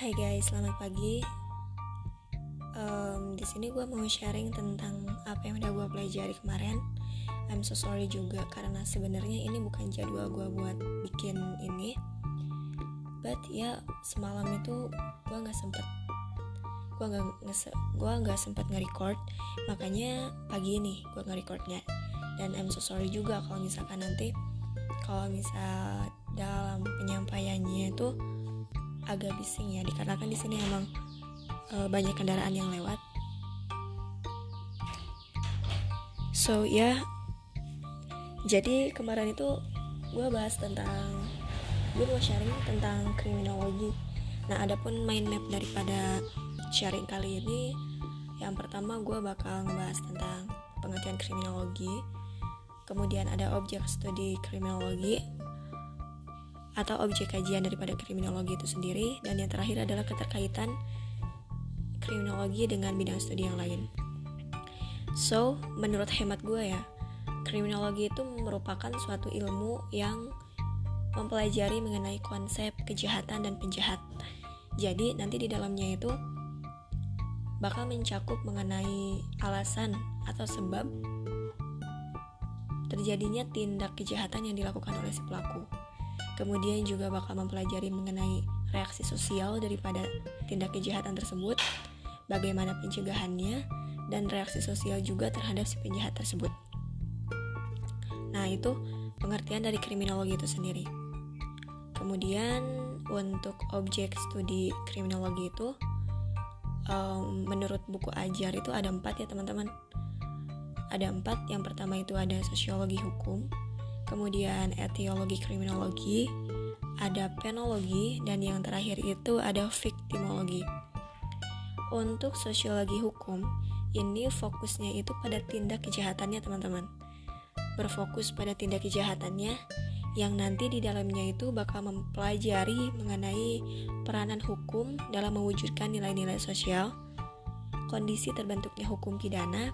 Hai guys, selamat pagi. Um, di sini gue mau sharing tentang apa yang udah gue pelajari kemarin. I'm so sorry juga karena sebenarnya ini bukan jadwal gue buat bikin ini. But ya semalam itu gue nggak sempet gue nggak gue nggak sempet nge-record makanya pagi ini gue nge-recordnya dan I'm so sorry juga kalau misalkan nanti kalau misal dalam penyampaiannya itu agak bising ya dikarenakan di sini emang uh, banyak kendaraan yang lewat. So ya. Yeah. jadi kemarin itu gue bahas tentang gue mau sharing tentang kriminologi. Nah adapun mind map daripada sharing kali ini yang pertama gue bakal ngebahas tentang pengertian kriminologi. Kemudian ada objek studi kriminologi atau objek kajian daripada kriminologi itu sendiri dan yang terakhir adalah keterkaitan kriminologi dengan bidang studi yang lain. So, menurut hemat gue ya, kriminologi itu merupakan suatu ilmu yang mempelajari mengenai konsep kejahatan dan penjahat. Jadi, nanti di dalamnya itu bakal mencakup mengenai alasan atau sebab terjadinya tindak kejahatan yang dilakukan oleh si pelaku. Kemudian juga bakal mempelajari mengenai reaksi sosial daripada tindak kejahatan tersebut, bagaimana pencegahannya, dan reaksi sosial juga terhadap si penjahat tersebut. Nah, itu pengertian dari kriminologi itu sendiri. Kemudian untuk objek studi kriminologi itu um, menurut buku ajar itu ada empat ya teman-teman ada empat yang pertama itu ada sosiologi hukum kemudian etiologi kriminologi ada penologi dan yang terakhir itu ada viktimologi untuk sosiologi hukum ini fokusnya itu pada tindak kejahatannya teman-teman berfokus pada tindak kejahatannya yang nanti di dalamnya itu bakal mempelajari mengenai peranan hukum dalam mewujudkan nilai-nilai sosial, kondisi terbentuknya hukum pidana,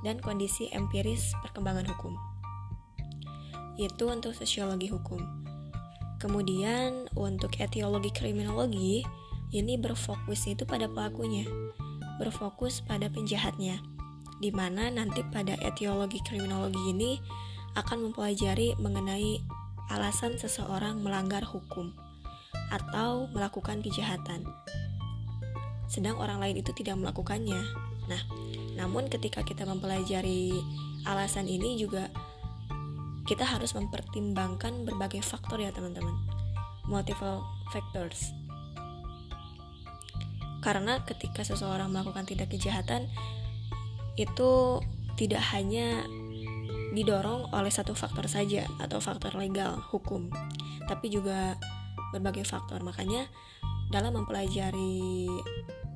dan kondisi empiris perkembangan hukum. Itu untuk sosiologi hukum. Kemudian untuk etiologi kriminologi, ini berfokus itu pada pelakunya, berfokus pada penjahatnya, di mana nanti pada etiologi kriminologi ini akan mempelajari mengenai alasan seseorang melanggar hukum atau melakukan kejahatan, sedang orang lain itu tidak melakukannya. Nah, namun ketika kita mempelajari alasan ini juga kita harus mempertimbangkan berbagai faktor ya teman-teman. Multiple factors. Karena ketika seseorang melakukan tindak kejahatan itu tidak hanya didorong oleh satu faktor saja atau faktor legal hukum, tapi juga berbagai faktor. Makanya dalam mempelajari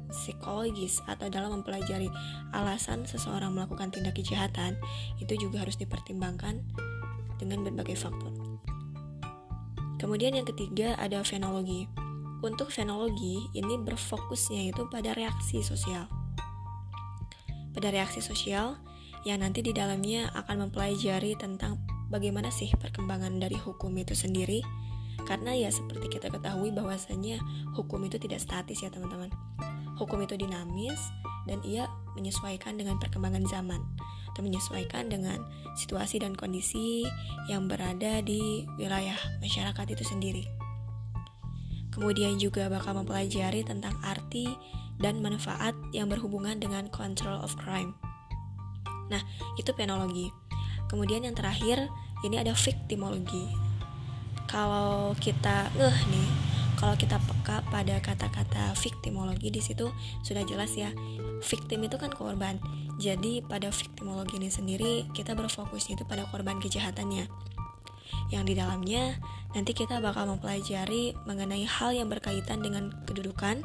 psikologis atau dalam mempelajari alasan seseorang melakukan tindak kejahatan itu juga harus dipertimbangkan dengan berbagai faktor. Kemudian yang ketiga ada fenologi. Untuk fenologi ini berfokusnya itu pada reaksi sosial. Pada reaksi sosial yang nanti di dalamnya akan mempelajari tentang bagaimana sih perkembangan dari hukum itu sendiri karena ya seperti kita ketahui bahwasanya hukum itu tidak statis ya teman-teman hukum itu dinamis dan ia menyesuaikan dengan perkembangan zaman atau menyesuaikan dengan situasi dan kondisi yang berada di wilayah masyarakat itu sendiri kemudian juga bakal mempelajari tentang arti dan manfaat yang berhubungan dengan control of crime Nah, itu penologi. Kemudian yang terakhir, ini ada viktimologi. Kalau kita ngeh nih, kalau kita peka pada kata-kata viktimologi di situ sudah jelas ya. Victim itu kan korban. Jadi pada viktimologi ini sendiri kita berfokus itu pada korban kejahatannya. Yang di dalamnya nanti kita bakal mempelajari mengenai hal yang berkaitan dengan kedudukan,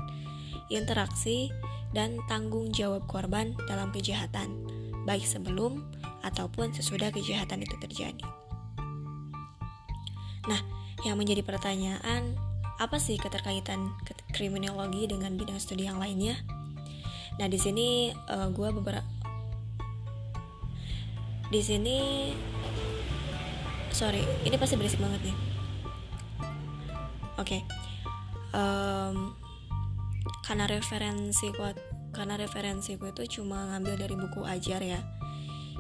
interaksi, dan tanggung jawab korban dalam kejahatan baik sebelum ataupun sesudah kejahatan itu terjadi. Nah, yang menjadi pertanyaan, apa sih keterkaitan kriminologi dengan bidang studi yang lainnya? Nah, di sini uh, eh, gue beberapa di sini sorry, ini pasti berisik banget nih. Oke, okay. um, karena referensi kuat karena referensiku itu cuma ngambil dari buku ajar ya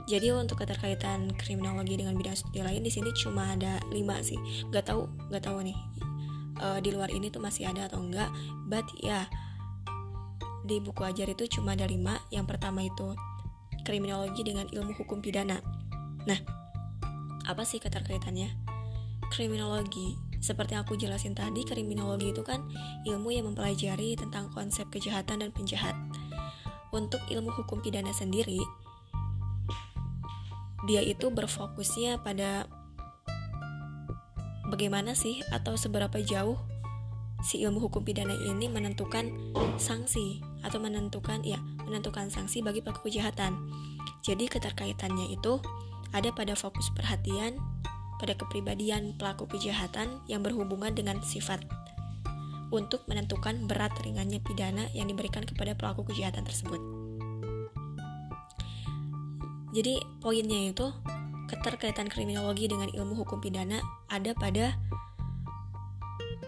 jadi untuk keterkaitan kriminologi dengan bidang studi lain di sini cuma ada lima sih Gak tahu gak tahu nih uh, di luar ini tuh masih ada atau enggak. But ya di buku ajar itu cuma ada lima. Yang pertama itu kriminologi dengan ilmu hukum pidana. Nah apa sih keterkaitannya? Kriminologi. Seperti aku jelasin tadi, kriminologi itu kan ilmu yang mempelajari tentang konsep kejahatan dan penjahat. Untuk ilmu hukum pidana sendiri, dia itu berfokusnya pada bagaimana sih atau seberapa jauh si ilmu hukum pidana ini menentukan sanksi atau menentukan ya menentukan sanksi bagi pelaku kejahatan. Jadi keterkaitannya itu ada pada fokus perhatian pada kepribadian pelaku kejahatan yang berhubungan dengan sifat untuk menentukan berat ringannya pidana yang diberikan kepada pelaku kejahatan tersebut. Jadi poinnya itu keterkaitan kriminologi dengan ilmu hukum pidana ada pada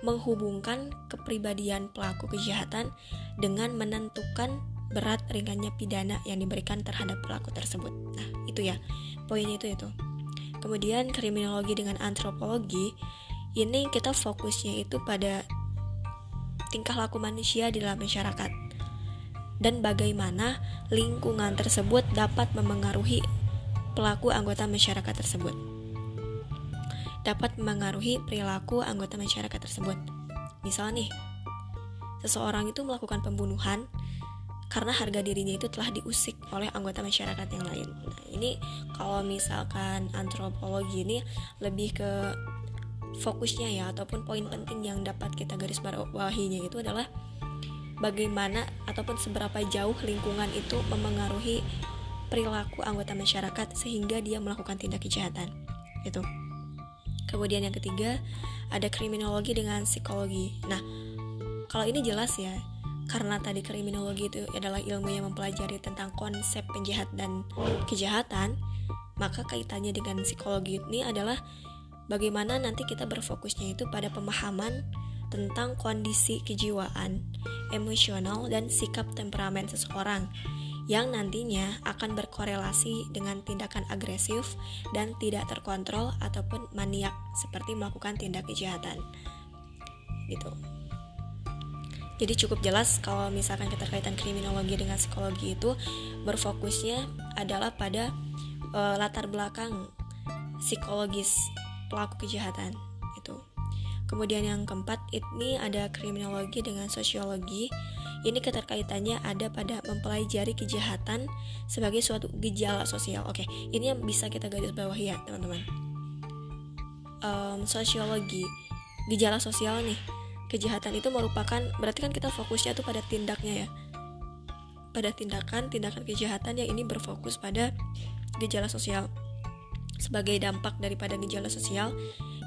menghubungkan kepribadian pelaku kejahatan dengan menentukan berat ringannya pidana yang diberikan terhadap pelaku tersebut. Nah, itu ya. Poinnya itu itu. Kemudian kriminologi dengan antropologi ini kita fokusnya itu pada tingkah laku manusia di dalam masyarakat dan bagaimana lingkungan tersebut dapat memengaruhi pelaku anggota masyarakat tersebut. Dapat memengaruhi perilaku anggota masyarakat tersebut. Misal nih, seseorang itu melakukan pembunuhan karena harga dirinya itu telah diusik oleh anggota masyarakat yang lain. Nah, ini kalau misalkan antropologi ini lebih ke fokusnya ya ataupun poin penting yang dapat kita garis bawahinya itu adalah bagaimana ataupun seberapa jauh lingkungan itu memengaruhi perilaku anggota masyarakat sehingga dia melakukan tindak kejahatan. Itu. Kemudian yang ketiga, ada kriminologi dengan psikologi. Nah, kalau ini jelas ya, karena tadi kriminologi itu adalah ilmu yang mempelajari tentang konsep penjahat dan kejahatan, maka kaitannya dengan psikologi ini adalah bagaimana nanti kita berfokusnya itu pada pemahaman tentang kondisi kejiwaan, emosional, dan sikap temperamen seseorang yang nantinya akan berkorelasi dengan tindakan agresif dan tidak terkontrol ataupun maniak seperti melakukan tindak kejahatan. Gitu. Jadi cukup jelas kalau misalkan keterkaitan kriminologi dengan psikologi itu berfokusnya adalah pada e, latar belakang psikologis pelaku kejahatan itu. Kemudian yang keempat ini ada kriminologi dengan sosiologi. Ini keterkaitannya ada pada mempelajari kejahatan sebagai suatu gejala sosial. Oke, ini yang bisa kita garis bawah ya teman-teman. Um, sosiologi gejala sosial nih kejahatan itu merupakan berarti kan kita fokusnya tuh pada tindaknya ya pada tindakan tindakan kejahatan yang ini berfokus pada gejala sosial sebagai dampak daripada gejala sosial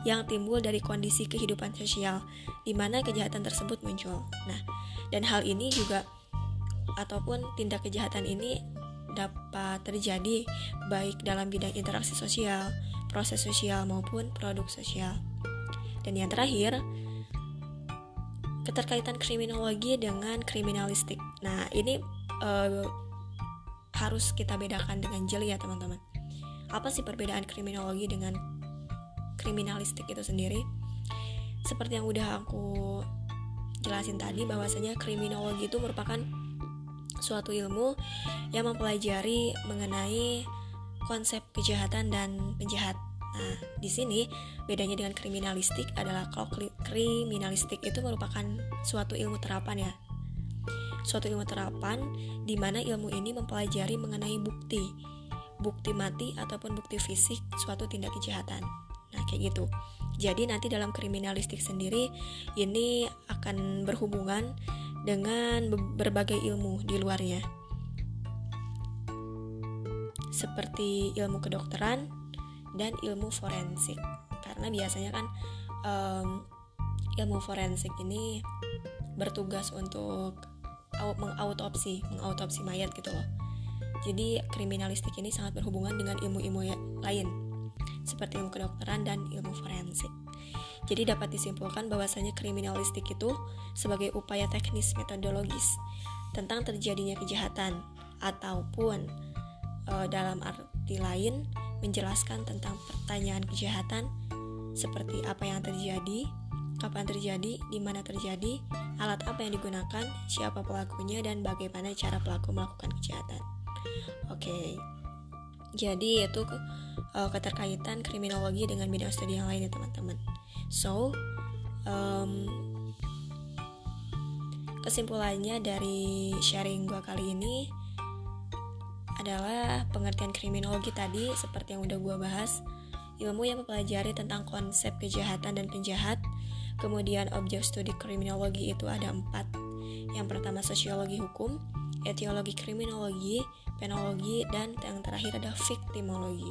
yang timbul dari kondisi kehidupan sosial di mana kejahatan tersebut muncul. Nah, dan hal ini juga ataupun tindak kejahatan ini dapat terjadi baik dalam bidang interaksi sosial, proses sosial maupun produk sosial. Dan yang terakhir, keterkaitan kriminologi dengan kriminalistik. Nah, ini uh, harus kita bedakan dengan jeli ya, teman-teman. Apa sih perbedaan kriminologi dengan kriminalistik itu sendiri? Seperti yang udah aku jelasin tadi bahwasanya kriminologi itu merupakan suatu ilmu yang mempelajari mengenai konsep kejahatan dan penjahat Nah, di sini bedanya dengan kriminalistik adalah kalau kriminalistik itu merupakan suatu ilmu terapan ya. Suatu ilmu terapan di mana ilmu ini mempelajari mengenai bukti, bukti mati ataupun bukti fisik suatu tindak kejahatan. Nah, kayak gitu. Jadi nanti dalam kriminalistik sendiri ini akan berhubungan dengan berbagai ilmu di luarnya. Seperti ilmu kedokteran, dan ilmu forensik karena biasanya kan um, ilmu forensik ini bertugas untuk mengautopsi mengautopsi mayat gitu loh jadi kriminalistik ini sangat berhubungan dengan ilmu-ilmu lain seperti ilmu kedokteran dan ilmu forensik. Jadi dapat disimpulkan bahwasanya kriminalistik itu sebagai upaya teknis metodologis tentang terjadinya kejahatan ataupun e, dalam arti lain menjelaskan tentang pertanyaan kejahatan seperti apa yang terjadi, kapan terjadi, di mana terjadi, alat apa yang digunakan, siapa pelakunya dan bagaimana cara pelaku melakukan kejahatan. Oke. Okay. Jadi itu uh, keterkaitan kriminologi dengan bidang studi yang lain ya teman-teman. So, um, kesimpulannya dari sharing gue kali ini adalah pengertian kriminologi tadi seperti yang udah gue bahas ilmu yang mempelajari tentang konsep kejahatan dan penjahat kemudian objek studi kriminologi itu ada empat yang pertama sosiologi hukum etiologi kriminologi penologi dan yang terakhir ada viktimologi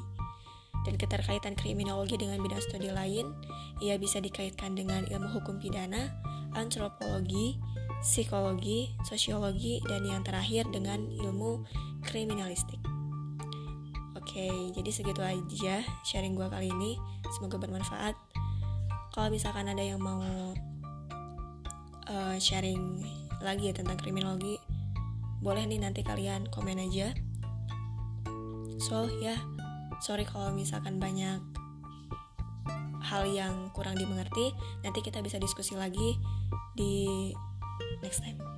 dan keterkaitan kriminologi dengan bidang studi lain, ia bisa dikaitkan dengan ilmu hukum pidana, antropologi, psikologi, sosiologi, dan yang terakhir dengan ilmu kriminalistik. Oke, jadi segitu aja sharing gue kali ini. Semoga bermanfaat. Kalau misalkan ada yang mau uh, sharing lagi ya tentang kriminologi, boleh nih nanti kalian komen aja. So, ya, yeah, sorry kalau misalkan banyak hal yang kurang dimengerti nanti kita bisa diskusi lagi di next time